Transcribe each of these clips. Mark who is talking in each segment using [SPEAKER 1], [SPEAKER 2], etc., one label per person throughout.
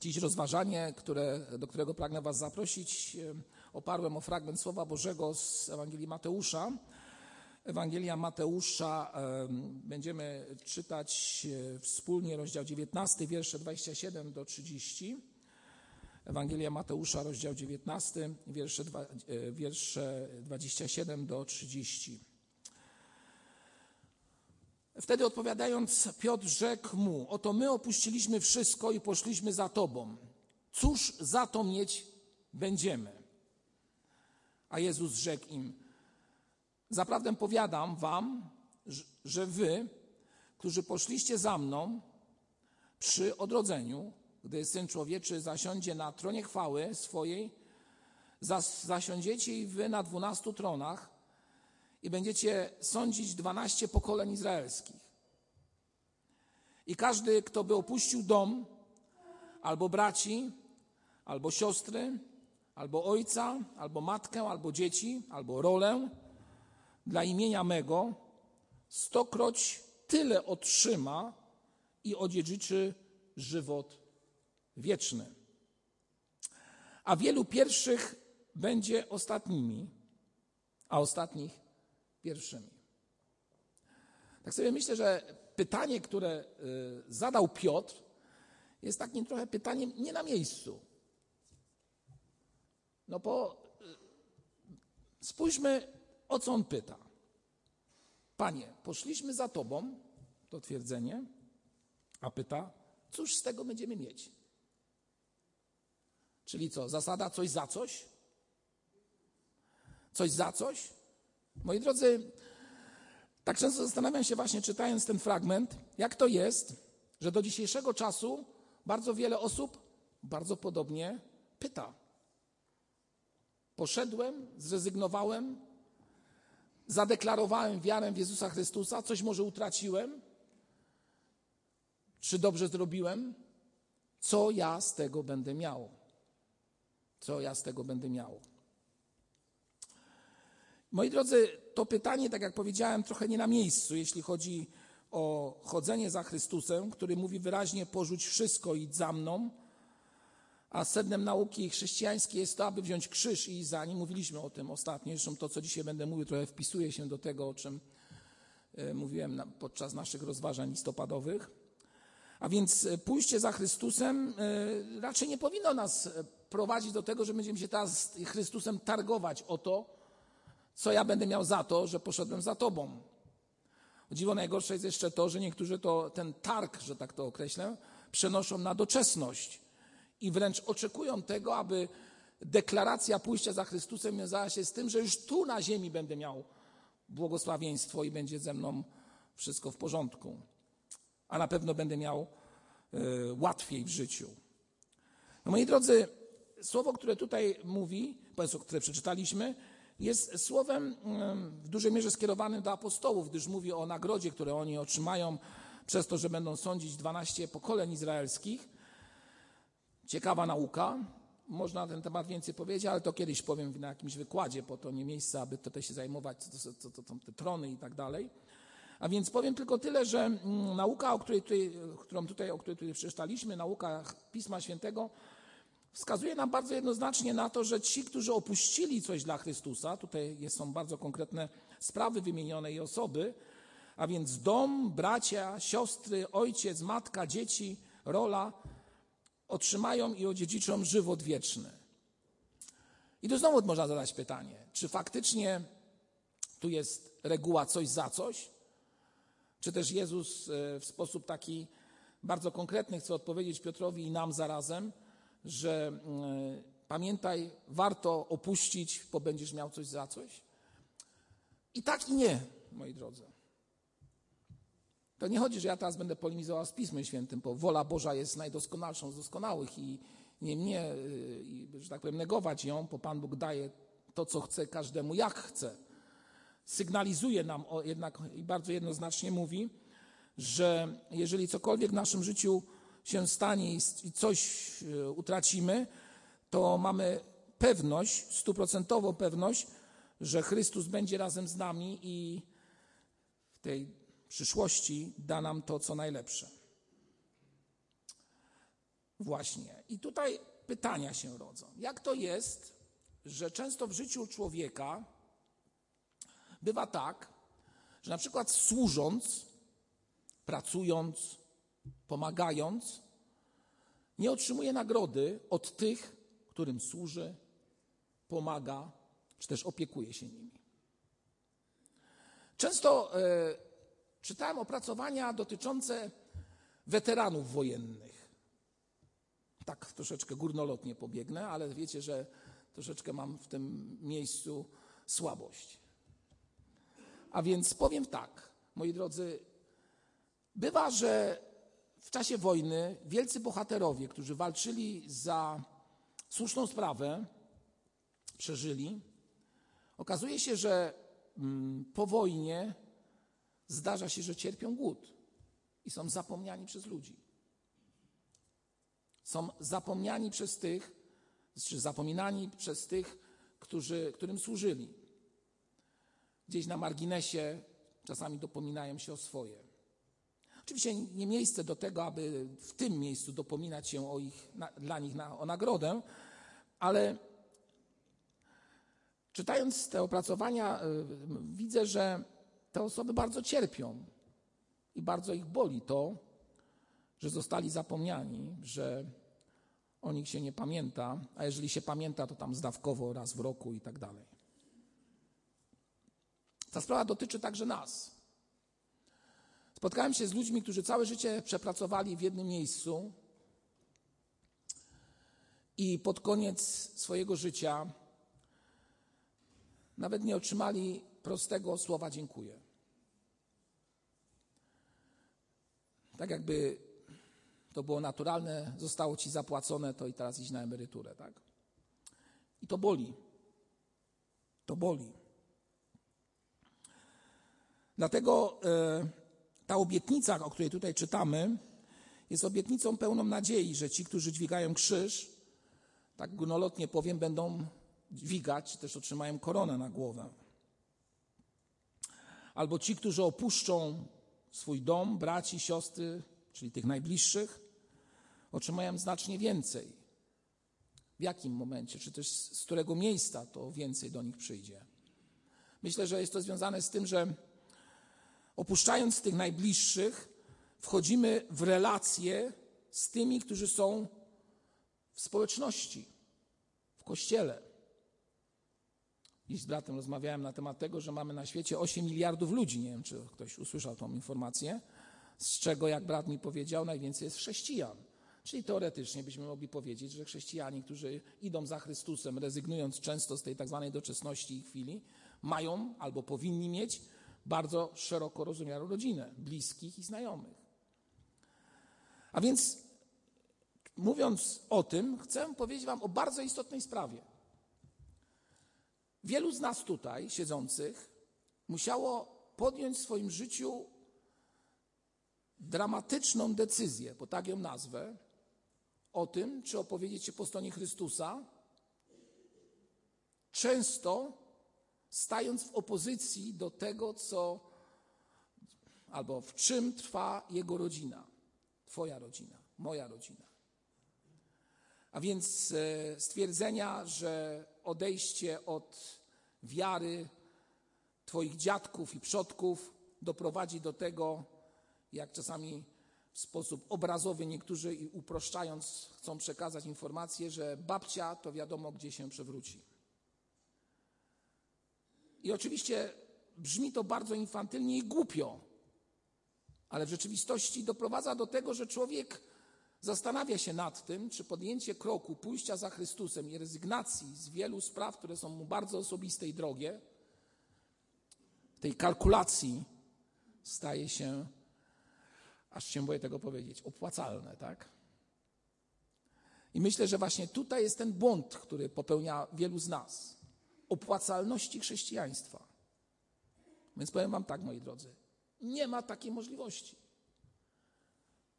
[SPEAKER 1] Dziś rozważanie, które, do którego pragnę Was zaprosić, e, oparłem o fragment Słowa Bożego z Ewangelii Mateusza. Ewangelia Mateusza e, będziemy czytać e, wspólnie rozdział 19, wiersze 27 do 30. Ewangelia Mateusza, rozdział 19, wiersze, wiersze 27 do 30. Wtedy odpowiadając, Piotr rzekł mu: Oto my opuściliśmy wszystko i poszliśmy za tobą. Cóż za to mieć będziemy? A Jezus rzekł im: Zaprawdę powiadam wam, że wy, którzy poszliście za mną przy odrodzeniu, gdy syn człowieczy zasiądzie na tronie chwały swojej, zasiądziecie i wy na dwunastu tronach i będziecie sądzić dwanaście pokoleń izraelskich. I każdy, kto by opuścił dom, albo braci, albo siostry, albo ojca, albo matkę, albo dzieci, albo rolę dla imienia mego, stokroć tyle otrzyma i odziedziczy żywot wieczny. A wielu pierwszych będzie ostatnimi, a ostatnich pierwszymi. Tak sobie myślę, że pytanie, które y, zadał Piotr, jest takim trochę pytaniem nie na miejscu. No bo y, spójrzmy, o co on pyta. Panie, poszliśmy za Tobą, to twierdzenie, a pyta, cóż z tego będziemy mieć? Czyli co, zasada coś za coś? Coś za coś? Moi drodzy, tak często zastanawiam się właśnie czytając ten fragment, jak to jest, że do dzisiejszego czasu bardzo wiele osób bardzo podobnie pyta. Poszedłem, zrezygnowałem, zadeklarowałem wiarę w Jezusa Chrystusa, coś może utraciłem, czy dobrze zrobiłem, co ja z tego będę miał? Co ja z tego będę miał? Moi drodzy, to pytanie, tak jak powiedziałem, trochę nie na miejscu, jeśli chodzi o chodzenie za Chrystusem, który mówi wyraźnie: porzuć wszystko, idź za mną. A sednem nauki chrześcijańskiej jest to, aby wziąć krzyż i za nim. Mówiliśmy o tym ostatnio. Zresztą to, co dzisiaj będę mówił, trochę wpisuje się do tego, o czym e, mówiłem podczas naszych rozważań listopadowych. A więc e, pójście za Chrystusem e, raczej nie powinno nas prowadzić do tego, że będziemy się teraz Chrystusem targować o to, co ja będę miał za to, że poszedłem za Tobą? Dziwo najgorsze jest jeszcze to, że niektórzy to, ten targ, że tak to określę, przenoszą na doczesność i wręcz oczekują tego, aby deklaracja pójścia za Chrystusem wiązała się z tym, że już tu na ziemi będę miał błogosławieństwo i będzie ze mną wszystko w porządku. A na pewno będę miał y, łatwiej w życiu. No moi drodzy, słowo, które tutaj mówi, które przeczytaliśmy, jest słowem w dużej mierze skierowanym do apostołów, gdyż mówi o nagrodzie, które oni otrzymają przez to, że będą sądzić 12 pokoleń izraelskich. Ciekawa nauka. Można na ten temat więcej powiedzieć, ale to kiedyś powiem na jakimś wykładzie, po to nie miejsce, aby tutaj się zajmować, co to, to, te trony i tak dalej. A więc powiem tylko tyle, że nauka, o której tutaj, którą tutaj, o której tutaj przeczytaliśmy, nauka Pisma Świętego, wskazuje nam bardzo jednoznacznie na to, że ci, którzy opuścili coś dla Chrystusa, tutaj są bardzo konkretne sprawy wymienione i osoby, a więc dom, bracia, siostry, ojciec, matka, dzieci, rola, otrzymają i odziedziczą żywot wieczny. I tu znowu można zadać pytanie, czy faktycznie tu jest reguła coś za coś, czy też Jezus e, w sposób taki bardzo konkretny chce odpowiedzieć Piotrowi i nam zarazem, że mm, pamiętaj, warto opuścić, bo będziesz miał coś za coś? I tak i nie, moi drodzy. To nie chodzi, że ja teraz będę polemizował z Pismem Świętym, bo wola Boża jest najdoskonalszą z doskonałych i nie mnie, y, że tak powiem, negować ją, bo Pan Bóg daje to, co chce każdemu, jak chce. Sygnalizuje nam jednak i bardzo jednoznacznie mówi, że jeżeli cokolwiek w naszym życiu się stanie i coś e, utracimy, to mamy pewność, stuprocentową pewność, że Chrystus będzie razem z nami i w tej przyszłości da nam to, co najlepsze. Właśnie. I tutaj pytania się rodzą. Jak to jest, że często w życiu człowieka bywa tak, że na przykład służąc, pracując, pomagając, nie otrzymuje nagrody od tych, którym służy, pomaga, czy też opiekuje się nimi. Często e, czytałem opracowania dotyczące weteranów wojennych. Tak troszeczkę górnolotnie pobiegnę, ale wiecie, że troszeczkę mam w tym miejscu słabość. A więc powiem tak, moi drodzy, bywa, że w czasie wojny wielcy bohaterowie, którzy walczyli za słuszną sprawę, przeżyli. Okazuje się, że mm, po wojnie zdarza się, że cierpią głód i są zapomniani przez ludzi. Są zapomniani przez tych, czy zapominani przez tych, którzy, którym służyli. Gdzieś na marginesie czasami dopominają się o swoje. Oczywiście nie miejsce do tego, aby w tym miejscu dopominać się o ich, na, dla nich na, o nagrodę, ale czytając te opracowania, y, widzę, że te osoby bardzo cierpią i bardzo ich boli to, że zostali zapomniani, że o nich się nie pamięta, a jeżeli się pamięta, to tam zdawkowo raz w roku i tak dalej. Ta sprawa dotyczy także nas. Spotkałem się z ludźmi, którzy całe życie przepracowali w jednym miejscu i pod koniec swojego życia nawet nie otrzymali prostego słowa dziękuję. Tak jakby to było naturalne, zostało ci zapłacone, to i teraz iść na emeryturę, tak? I to boli. To boli. Dlatego e, ta obietnica, o której tutaj czytamy, jest obietnicą pełną nadziei, że ci, którzy dźwigają krzyż, tak górnolotnie powiem, będą dźwigać, czy też otrzymają koronę na głowę. Albo ci, którzy opuszczą swój dom, braci, siostry, czyli tych najbliższych, otrzymają znacznie więcej. W jakim momencie, czy też z którego miejsca to więcej do nich przyjdzie? Myślę, że jest to związane z tym, że opuszczając tych najbliższych, wchodzimy w relacje z tymi, którzy są w społeczności, w kościele. Dziś z bratem rozmawiałem na temat tego, że mamy na świecie 8 miliardów ludzi. Nie wiem, czy ktoś usłyszał tą informację, z czego, jak brat mi powiedział, najwięcej jest chrześcijan. Czyli teoretycznie byśmy mogli powiedzieć, że chrześcijanie, którzy idą za Chrystusem, rezygnując często z tej tak zwanej doczesności i chwili, mają albo powinni mieć bardzo szeroko rozumianą rodzinę, bliskich i znajomych. A więc, mówiąc o tym, chcę powiedzieć Wam o bardzo istotnej sprawie. Wielu z nas tutaj siedzących musiało podjąć w swoim życiu dramatyczną decyzję, bo tak ją nazwę, o tym, czy opowiedzieć się po stronie Chrystusa, często stając w opozycji do tego, co albo w czym trwa jego rodzina, Twoja rodzina, moja rodzina. A więc e, stwierdzenia, że odejście od wiary Twoich dziadków i przodków doprowadzi do tego, jak czasami w sposób obrazowy niektórzy i uproszczając chcą przekazać informację, że babcia to wiadomo, gdzie się przewróci. I oczywiście brzmi to bardzo infantylnie i głupio, ale w rzeczywistości doprowadza do tego, że człowiek zastanawia się nad tym, czy podjęcie kroku pójścia za Chrystusem i rezygnacji z wielu spraw, które są mu bardzo osobiste i drogie, tej kalkulacji staje się, aż się boję tego powiedzieć, opłacalne, tak? I myślę, że właśnie tutaj jest ten błąd, który popełnia wielu z nas opłacalności chrześcijaństwa. Więc powiem Wam tak, moi drodzy, nie ma takiej możliwości.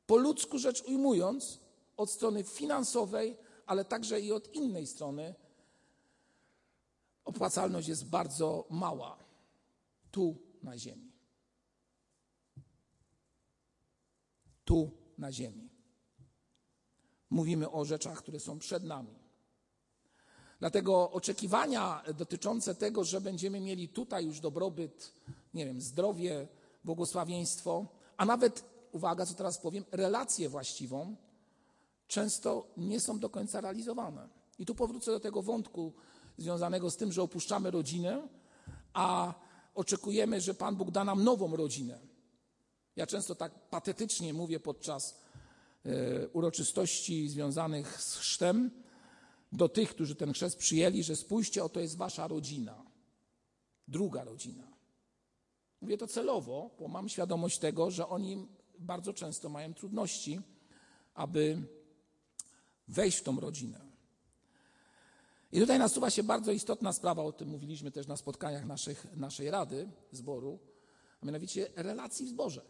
[SPEAKER 1] Po ludzku rzecz ujmując, od strony finansowej, ale także i od innej strony, opłacalność jest bardzo mała tu na Ziemi. Tu na Ziemi. mówimy o rzeczach, które są przed nami. Dlatego oczekiwania dotyczące tego, że będziemy mieli tutaj już dobrobyt, nie wiem, zdrowie, błogosławieństwo, a nawet, uwaga, co teraz powiem, relację właściwą, często nie są do końca realizowane. I tu powrócę do tego wątku związanego z tym, że opuszczamy rodzinę, a oczekujemy, że Pan Bóg da nam nową rodzinę. Ja często tak patetycznie mówię podczas e, uroczystości związanych z chrztem do tych, którzy ten chrzest przyjęli, że spójrzcie, oto jest wasza rodzina. Druga rodzina. Mówię to celowo, bo mam świadomość tego, że oni bardzo często mają trudności, aby wejść w tą rodzinę. I tutaj nasuwa się bardzo istotna sprawa, o tym mówiliśmy też na spotkaniach naszych, naszej rady, zboru, a mianowicie relacji w zborze.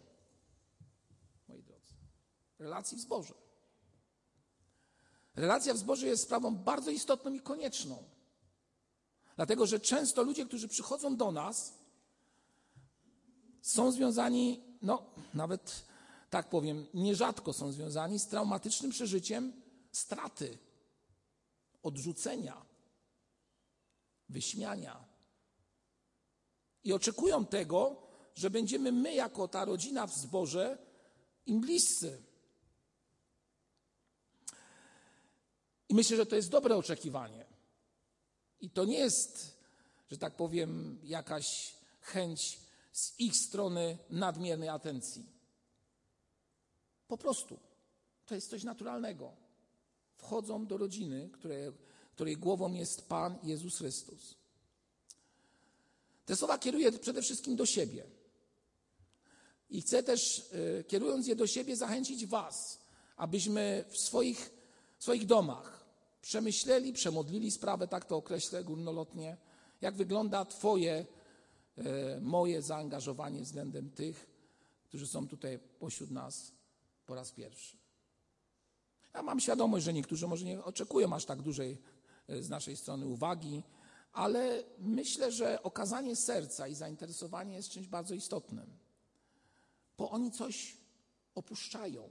[SPEAKER 1] Moi drodzy, relacji w zborze. Relacja w zborze jest sprawą bardzo istotną i konieczną. Dlatego, że często ludzie, którzy przychodzą do nas, są związani, no nawet tak powiem, nierzadko są związani z traumatycznym przeżyciem straty, odrzucenia, wyśmiania. I oczekują tego, że będziemy my, jako ta rodzina w zborze, im bliscy. I myślę, że to jest dobre oczekiwanie. I to nie jest, że tak powiem, jakaś chęć z ich strony nadmiernej atencji. Po prostu to jest coś naturalnego. Wchodzą do rodziny, które, której głową jest Pan Jezus Chrystus. Te słowa kieruję przede wszystkim do siebie. I chcę też, e, kierując je do siebie, zachęcić Was, abyśmy w swoich, w swoich domach przemyśleli, przemodlili sprawę, tak to określę górnolotnie, jak wygląda Twoje E, moje zaangażowanie względem tych, którzy są tutaj pośród nas po raz pierwszy. Ja mam świadomość, że niektórzy może nie oczekują aż tak dużej e, z naszej strony uwagi, ale myślę, że okazanie serca i zainteresowanie jest czymś bardzo istotnym, bo oni coś opuszczają.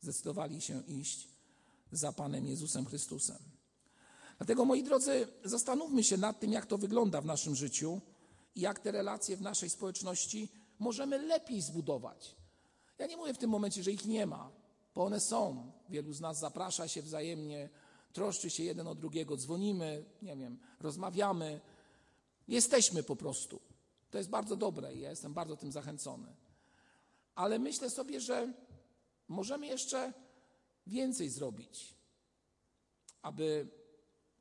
[SPEAKER 1] Zdecydowali się iść za Panem Jezusem Chrystusem. Dlatego, moi drodzy, zastanówmy się nad tym, jak to wygląda w naszym życiu i jak te relacje w naszej społeczności możemy lepiej zbudować. Ja nie mówię w tym momencie, że ich nie ma, bo one są. Wielu z nas zaprasza się wzajemnie, troszczy się jeden o drugiego, dzwonimy, nie wiem, rozmawiamy. Jesteśmy po prostu. To jest bardzo dobre i ja jestem bardzo tym zachęcony. Ale myślę sobie, że możemy jeszcze więcej zrobić, aby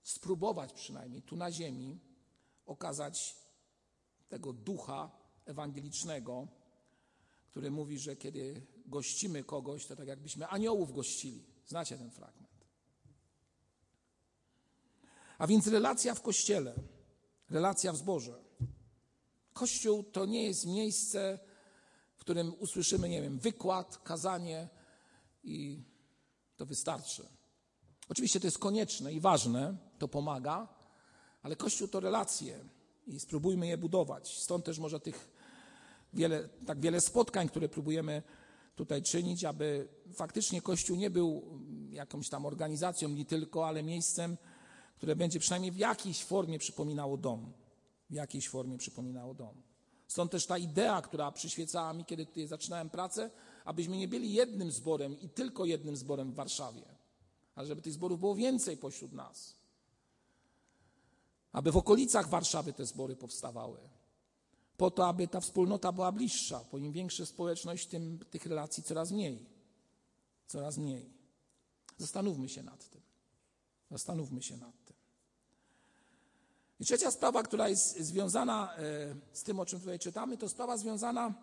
[SPEAKER 1] spróbować przynajmniej tu na ziemi okazać tego ducha ewangelicznego, który mówi, że kiedy gościmy kogoś, to tak jakbyśmy aniołów gościli. Znacie ten fragment. A więc relacja w kościele, relacja w zborze. Kościół to nie jest miejsce, w którym usłyszymy, nie wiem, wykład, kazanie i to wystarczy. Oczywiście to jest konieczne i ważne, to pomaga, ale Kościół to relacje i spróbujmy je budować. Stąd też może tych wiele, tak wiele spotkań, które próbujemy tutaj czynić, aby faktycznie Kościół nie był jakąś tam organizacją nie tylko, ale miejscem, które będzie przynajmniej w jakiejś formie przypominało dom. W jakiejś formie przypominało dom. Stąd też ta idea, która przyświecała mi, kiedy zaczynałem pracę, abyśmy nie byli jednym zborem i tylko jednym zborem w Warszawie, ale żeby tych zborów było więcej pośród nas aby w okolicach Warszawy te zbory powstawały. Po to, aby ta wspólnota była bliższa, bo im większa społeczność, tym tych relacji coraz mniej. Coraz mniej. Zastanówmy się nad tym. Zastanówmy się nad tym. I trzecia sprawa, która jest związana e, z tym, o czym tutaj czytamy, to sprawa związana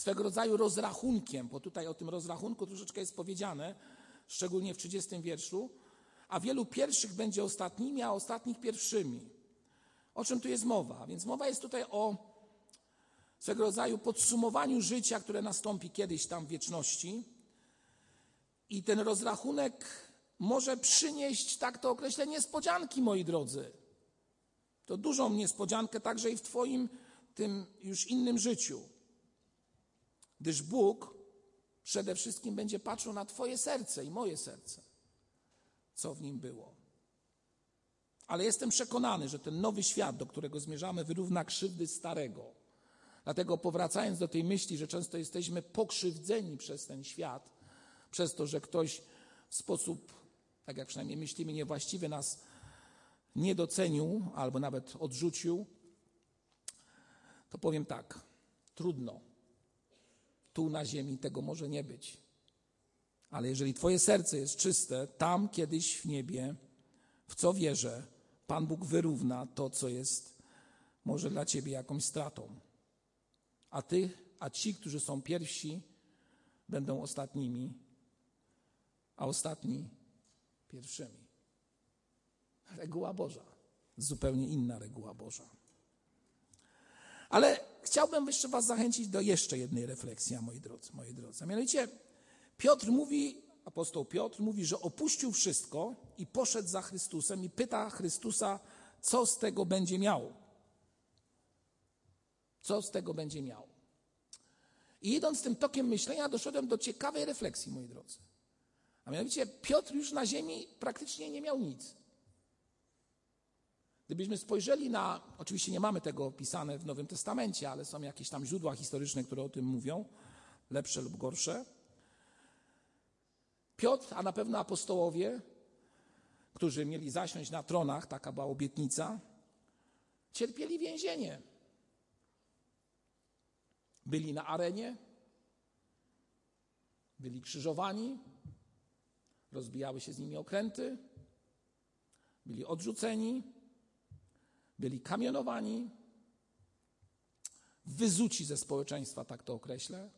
[SPEAKER 1] swego rodzaju rozrachunkiem, bo tutaj o tym rozrachunku troszeczkę jest powiedziane, szczególnie w 30 wierszu, a wielu pierwszych będzie ostatnimi, a ostatnich pierwszymi. O czym tu jest mowa? Więc mowa jest tutaj o swego rodzaju podsumowaniu życia, które nastąpi kiedyś tam w wieczności. I ten rozrachunek może przynieść, tak to określę, niespodzianki, moi drodzy. To dużą niespodziankę także i w Twoim tym już innym życiu. Gdyż Bóg przede wszystkim będzie patrzył na Twoje serce i moje serce, co w nim było. Ale jestem przekonany, że ten nowy świat, do którego zmierzamy, wyrówna krzywdy starego. Dlatego powracając do tej myśli, że często jesteśmy pokrzywdzeni przez ten świat, przez to, że ktoś w sposób, tak jak przynajmniej myślimy, niewłaściwy nas nie docenił albo nawet odrzucił, to powiem tak, trudno. Tu na ziemi tego może nie być. Ale jeżeli Twoje serce jest czyste, tam kiedyś w niebie, w co wierzę, Pan Bóg wyrówna to, co jest może dla Ciebie jakąś stratą. A Ty, a ci, którzy są pierwsi, będą ostatnimi, a ostatni pierwszymi. Reguła Boża, zupełnie inna reguła Boża. Ale chciałbym jeszcze Was zachęcić do jeszcze jednej refleksji, moi drodzy, moi drodzy. A mianowicie Piotr mówi, apostoł Piotr mówi, że opuścił wszystko i poszedł za Chrystusem i pyta Chrystusa, co z tego będzie miał. Co z tego będzie miał. I idąc tym tokiem myślenia, doszedłem do ciekawej refleksji, moi drodzy. A mianowicie Piotr już na ziemi praktycznie nie miał nic. Gdybyśmy spojrzeli na, oczywiście nie mamy tego opisane w Nowym Testamencie, ale są jakieś tam źródła historyczne, które o tym mówią, lepsze lub gorsze. Piotr, a na pewno apostołowie, którzy mieli zasiąść na tronach, taka była obietnica, cierpieli więzienie. Byli na arenie, byli krzyżowani, rozbijały się z nimi okręty, byli odrzuceni, byli kamionowani, wyzuci ze społeczeństwa, tak to określę,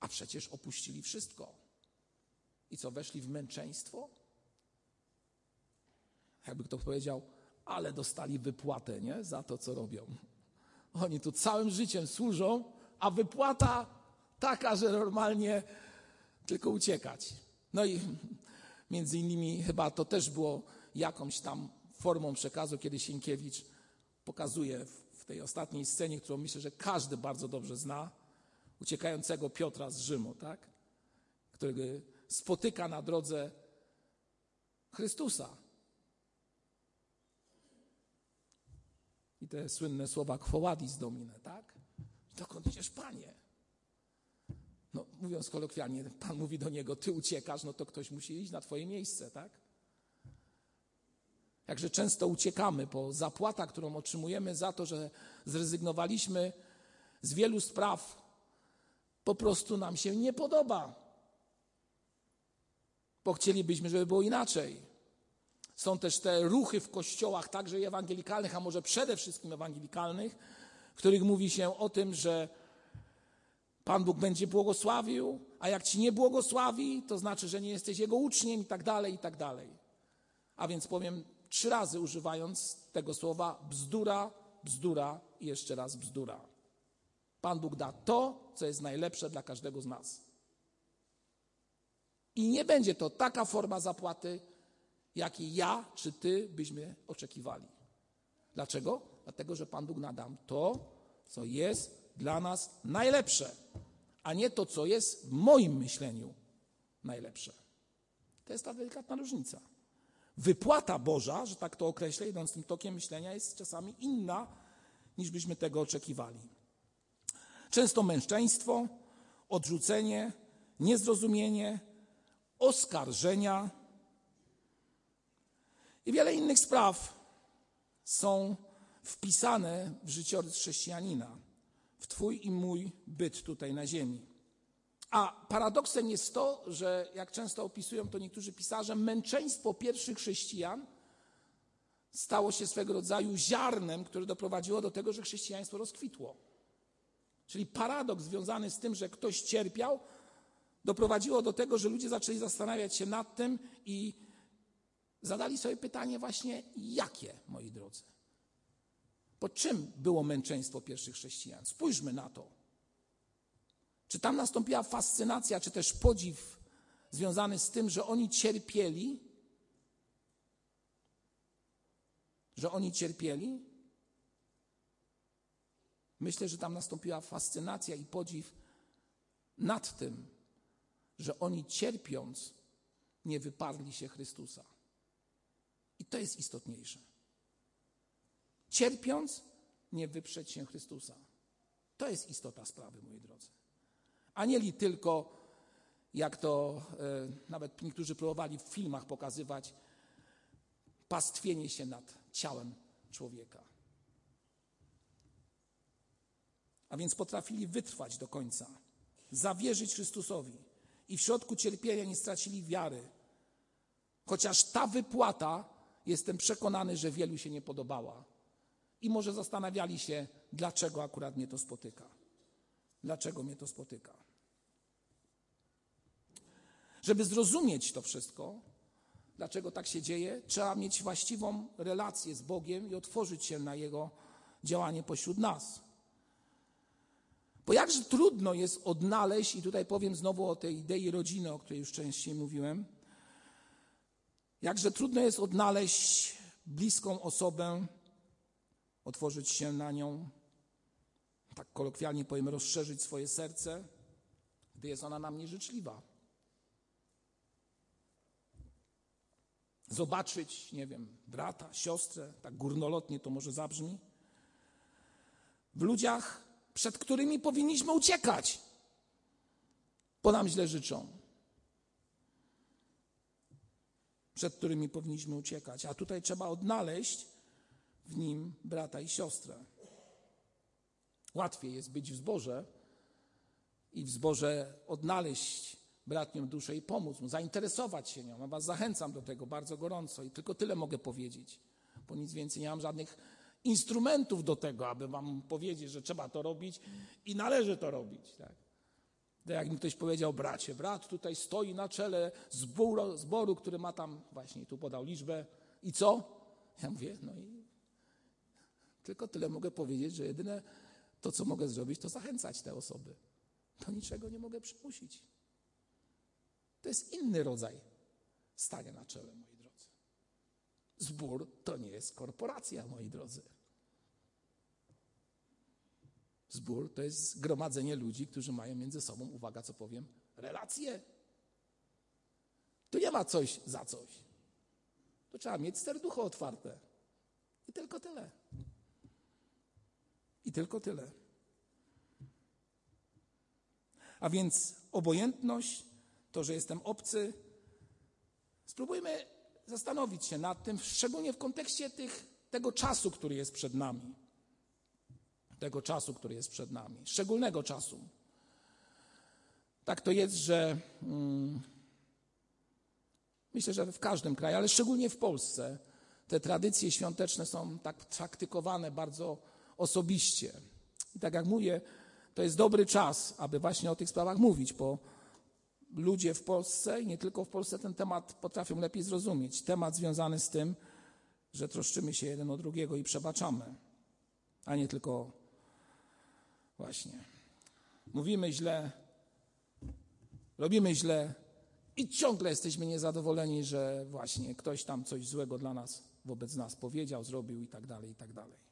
[SPEAKER 1] a przecież opuścili wszystko. I co, weszli w męczeństwo? Jakby kto powiedział, ale dostali wypłatę, nie? Za to, co robią. Oni tu całym życiem służą, a wypłata taka, że normalnie tylko uciekać. No i między innymi chyba to też było jakąś tam formą przekazu, kiedy Sienkiewicz pokazuje w tej ostatniej scenie, którą myślę, że każdy bardzo dobrze zna, uciekającego Piotra z Rzymu, tak? którego spotyka na drodze Chrystusa. I te słynne słowa Quowadis Domine, tak? Dokąd idziesz, Panie? No, mówiąc kolokwialnie, Pan mówi do niego, ty uciekasz, no to ktoś musi iść na twoje miejsce, tak? Jakże często uciekamy, bo zapłata, którą otrzymujemy za to, że zrezygnowaliśmy z wielu spraw, po prostu nam się nie podoba. Bo chcielibyśmy, żeby było inaczej. Są też te ruchy w kościołach, także ewangelikalnych, a może przede wszystkim ewangelikalnych, w których mówi się o tym, że Pan Bóg będzie błogosławił, a jak ci nie błogosławi, to znaczy, że nie jesteś Jego uczniem i tak dalej, i tak dalej. A więc powiem trzy razy używając tego słowa bzdura, bzdura i jeszcze raz bzdura. Pan Bóg da to, co jest najlepsze dla każdego z nas. I nie będzie to taka forma zapłaty, jakiej ja czy ty byśmy oczekiwali. Dlaczego? Dlatego, że Pan Bóg nadam to, co jest dla nas najlepsze, a nie to, co jest w moim myśleniu najlepsze. To jest ta delikatna różnica. Wypłata Boża, że tak to określę, idąc tym tokiem myślenia, jest czasami inna, niż byśmy tego oczekiwali. Często męczeństwo, odrzucenie, niezrozumienie, oskarżenia i wiele innych spraw są wpisane w życiorys chrześcijanina, w Twój i mój byt tutaj na ziemi. A paradoksem jest to, że jak często opisują to niektórzy pisarze, męczeństwo pierwszych chrześcijan stało się swego rodzaju ziarnem, które doprowadziło do tego, że chrześcijaństwo rozkwitło. Czyli paradoks związany z tym, że ktoś cierpiał, doprowadziło do tego, że ludzie zaczęli zastanawiać się nad tym i zadali sobie pytanie właśnie, jakie, moi drodzy? Po czym było męczeństwo pierwszych chrześcijan? Spójrzmy na to. Czy tam nastąpiła fascynacja, czy też podziw związany z tym, że oni cierpieli? Że oni cierpieli? Myślę, że tam nastąpiła fascynacja i podziw nad tym, że oni cierpiąc nie wyparli się Chrystusa. I to jest istotniejsze. Cierpiąc nie wyprzeć się Chrystusa. To jest istota sprawy, moi drodzy. Anieli tylko, jak to e, nawet niektórzy próbowali w filmach pokazywać, pastwienie się nad ciałem człowieka. A więc potrafili wytrwać do końca, zawierzyć Chrystusowi i w środku cierpienia nie stracili wiary. Chociaż ta wypłata, jestem przekonany, że wielu się nie podobała. I może zastanawiali się, dlaczego akurat mnie to spotyka. Dlaczego mnie to spotyka? Żeby zrozumieć to wszystko, dlaczego tak się dzieje, trzeba mieć właściwą relację z Bogiem i otworzyć się na Jego działanie pośród nas. Bo jakże trudno jest odnaleźć, i tutaj powiem znowu o tej idei rodziny, o której już częściej mówiłem, jakże trudno jest odnaleźć bliską osobę, otworzyć się na nią, tak kolokwialnie powiem, rozszerzyć swoje serce, gdy jest ona nam nieżyczliwa. Zobaczyć, nie wiem, brata, siostrę, tak górnolotnie to może zabrzmi, w ludziach, przed którymi powinniśmy uciekać, bo nam źle życzą. Przed którymi powinniśmy uciekać. A tutaj trzeba odnaleźć w nim brata i siostrę. Łatwiej jest być w zborze i w zborze odnaleźć bratnią duszę i pomóc mu, zainteresować się nią. Ja was zachęcam do tego bardzo gorąco i tylko tyle mogę powiedzieć, bo nic więcej nie mam żadnych instrumentów do tego, aby wam powiedzieć, że trzeba to robić i należy to robić. Tak? To jak mi ktoś powiedział, bracie, brat tutaj stoi na czele zboru, zboru, który ma tam, właśnie tu podał liczbę i co? Ja mówię, no i tylko tyle mogę powiedzieć, że jedyne to, co mogę zrobić, to zachęcać te osoby. To niczego nie mogę przymusić. To jest inny rodzaj stania na czele, moi drodzy. Zbór to nie jest korporacja, moi drodzy. Zbór to jest zgromadzenie ludzi, którzy mają między sobą, uwaga, co powiem, relacje. Tu nie ma coś za coś. Tu trzeba mieć serducho otwarte. I tylko tyle. I tylko tyle. A więc obojętność, to, że jestem obcy, spróbujmy zastanowić się nad tym, szczególnie w kontekście tych, tego czasu, który jest przed nami. Tego czasu, który jest przed nami. Szczególnego czasu. Tak to jest, że hmm, myślę, że w każdym kraju, ale szczególnie w Polsce, te tradycje świąteczne są tak praktykowane bardzo osobiście. I tak jak mówię, to jest dobry czas, aby właśnie o tych sprawach mówić, bo ludzie w Polsce i nie tylko w Polsce ten temat potrafią lepiej zrozumieć. Temat związany z tym, że troszczymy się jeden o drugiego i przebaczamy, a nie tylko właśnie mówimy źle, robimy źle i ciągle jesteśmy niezadowoleni, że właśnie ktoś tam coś złego dla nas, wobec nas powiedział, zrobił i tak dalej, i tak dalej.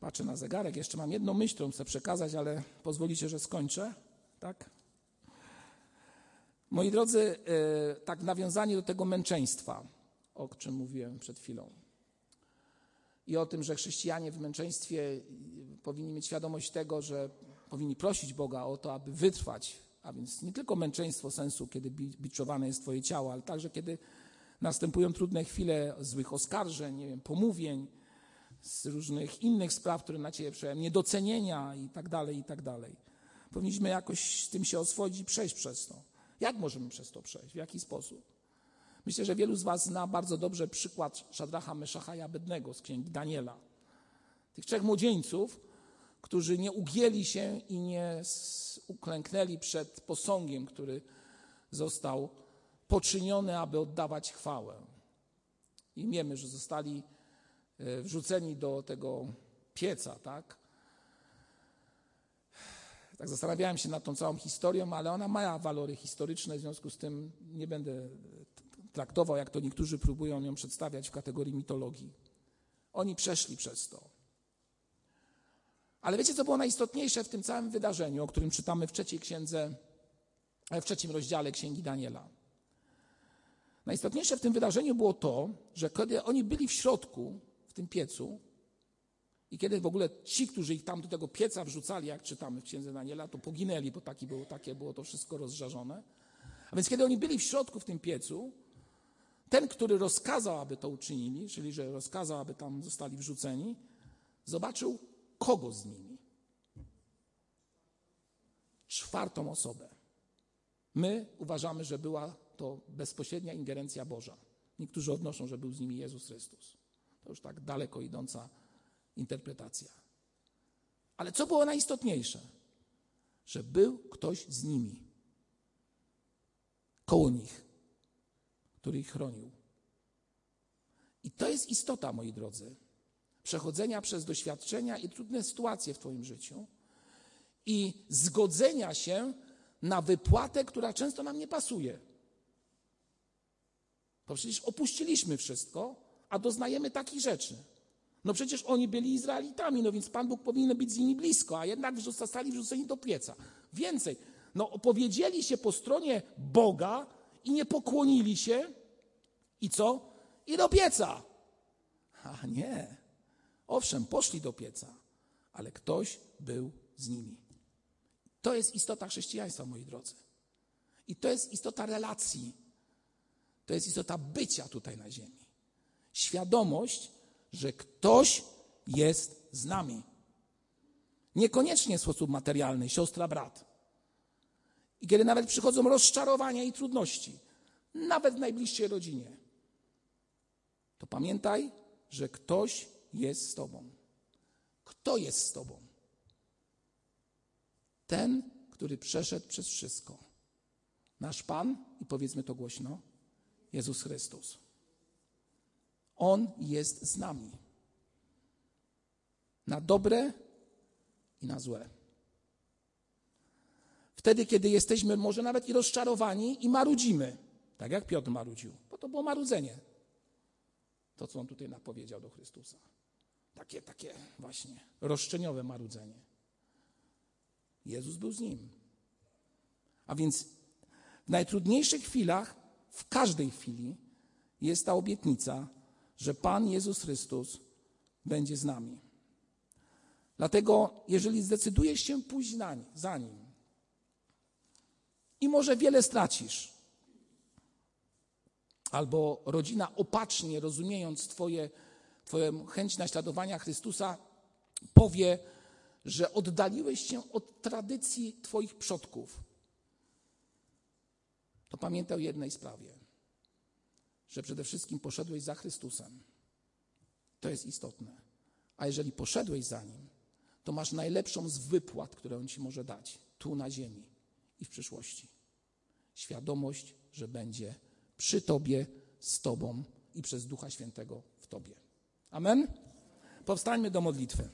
[SPEAKER 1] Patrzę na zegarek, jeszcze mam jedną myśl, którą chcę przekazać, ale pozwolicie, że skończę. Tak? Moi drodzy, e, tak nawiązanie do tego męczeństwa, o czym mówiłem przed chwilą. I o tym, że chrześcijanie w męczeństwie powinni mieć świadomość tego, że powinni prosić Boga o to, aby wytrwać. A więc nie tylko męczeństwo sensu, kiedy biczowane jest Twoje ciało, ale także kiedy następują trudne chwile złych oskarżeń, nie wiem, pomówień, z różnych innych spraw, które na Ciebie przejąłem, niedocenienia i tak dalej, i tak dalej. Powinniśmy jakoś z tym się oswoić i przejść przez to. Jak możemy przez to przejść? W jaki sposób? Myślę, że wielu z Was zna bardzo dobrze przykład Szadracha, Meszacha i Abednego z księgi Daniela. Tych trzech młodzieńców, którzy nie ugięli się i nie uklęknęli przed posągiem, który został poczyniony, aby oddawać chwałę. I wiemy, że zostali wrzuceni do tego pieca, tak? Tak zastanawiałem się nad tą całą historią, ale ona ma walory historyczne, w związku z tym nie będę traktował, jak to niektórzy próbują ją przedstawiać w kategorii mitologii. Oni przeszli przez to. Ale wiecie, co było najistotniejsze w tym całym wydarzeniu, o którym czytamy w trzeciej księdze, w trzecim rozdziale Księgi Daniela? Najistotniejsze w tym wydarzeniu było to, że kiedy oni byli w środku, tym piecu, i kiedy w ogóle ci, którzy ich tam do tego pieca wrzucali, jak czytamy w księdze Daniela, to poginęli, bo taki było, takie było to wszystko rozżarzone. A więc kiedy oni byli w środku w tym piecu, ten, który rozkazał, aby to uczynili, czyli że rozkazał, aby tam zostali wrzuceni, zobaczył kogo z nimi. Czwartą osobę. My uważamy, że była to bezpośrednia ingerencja Boża. Niektórzy odnoszą, że był z nimi Jezus Chrystus. To już tak daleko idąca interpretacja. Ale co było najistotniejsze? Że był ktoś z nimi, koło nich, który ich chronił. I to jest istota, moi drodzy, przechodzenia przez doświadczenia i trudne sytuacje w Twoim życiu i zgodzenia się na wypłatę, która często nam nie pasuje. Bo przecież opuściliśmy wszystko, a doznajemy takich rzeczy. No przecież oni byli Izraelitami, no więc Pan Bóg powinien być z nimi blisko, a jednak zostali wrzuceni do pieca. Więcej, no opowiedzieli się po stronie Boga i nie pokłonili się i co? I do pieca. A nie. Owszem, poszli do pieca, ale ktoś był z nimi. To jest istota chrześcijaństwa, moi drodzy. I to jest istota relacji. To jest istota bycia tutaj na ziemi. Świadomość, że ktoś jest z nami. Niekoniecznie w sposób materialny, siostra, brat. I kiedy nawet przychodzą rozczarowania i trudności, nawet w najbliższej rodzinie, to pamiętaj, że ktoś jest z Tobą. Kto jest z Tobą? Ten, który przeszedł przez wszystko. Nasz Pan, i powiedzmy to głośno, Jezus Chrystus. On jest z nami. Na dobre i na złe. Wtedy, kiedy jesteśmy może nawet i rozczarowani i marudzimy, tak jak Piotr marudził, bo to było marudzenie. To, co on tutaj napowiedział do Chrystusa. Takie, takie właśnie roszczeniowe marudzenie. Jezus był z nim. A więc w najtrudniejszych chwilach, w każdej chwili, jest ta obietnica, że Pan Jezus Chrystus będzie z nami. Dlatego, jeżeli zdecydujesz się pójść za Nim i może wiele stracisz, albo rodzina opacznie, rozumiejąc twoje, Twoją chęć naśladowania Chrystusa, powie, że oddaliłeś się od tradycji Twoich przodków, to pamiętaj o jednej sprawie że przede wszystkim poszedłeś za Chrystusem. To jest istotne. A jeżeli poszedłeś za Nim, to masz najlepszą z wypłat, które On Ci może dać, tu na ziemi i w przyszłości. Świadomość, że będzie przy Tobie, z Tobą i przez Ducha Świętego w Tobie. Amen? Powstańmy do modlitwy.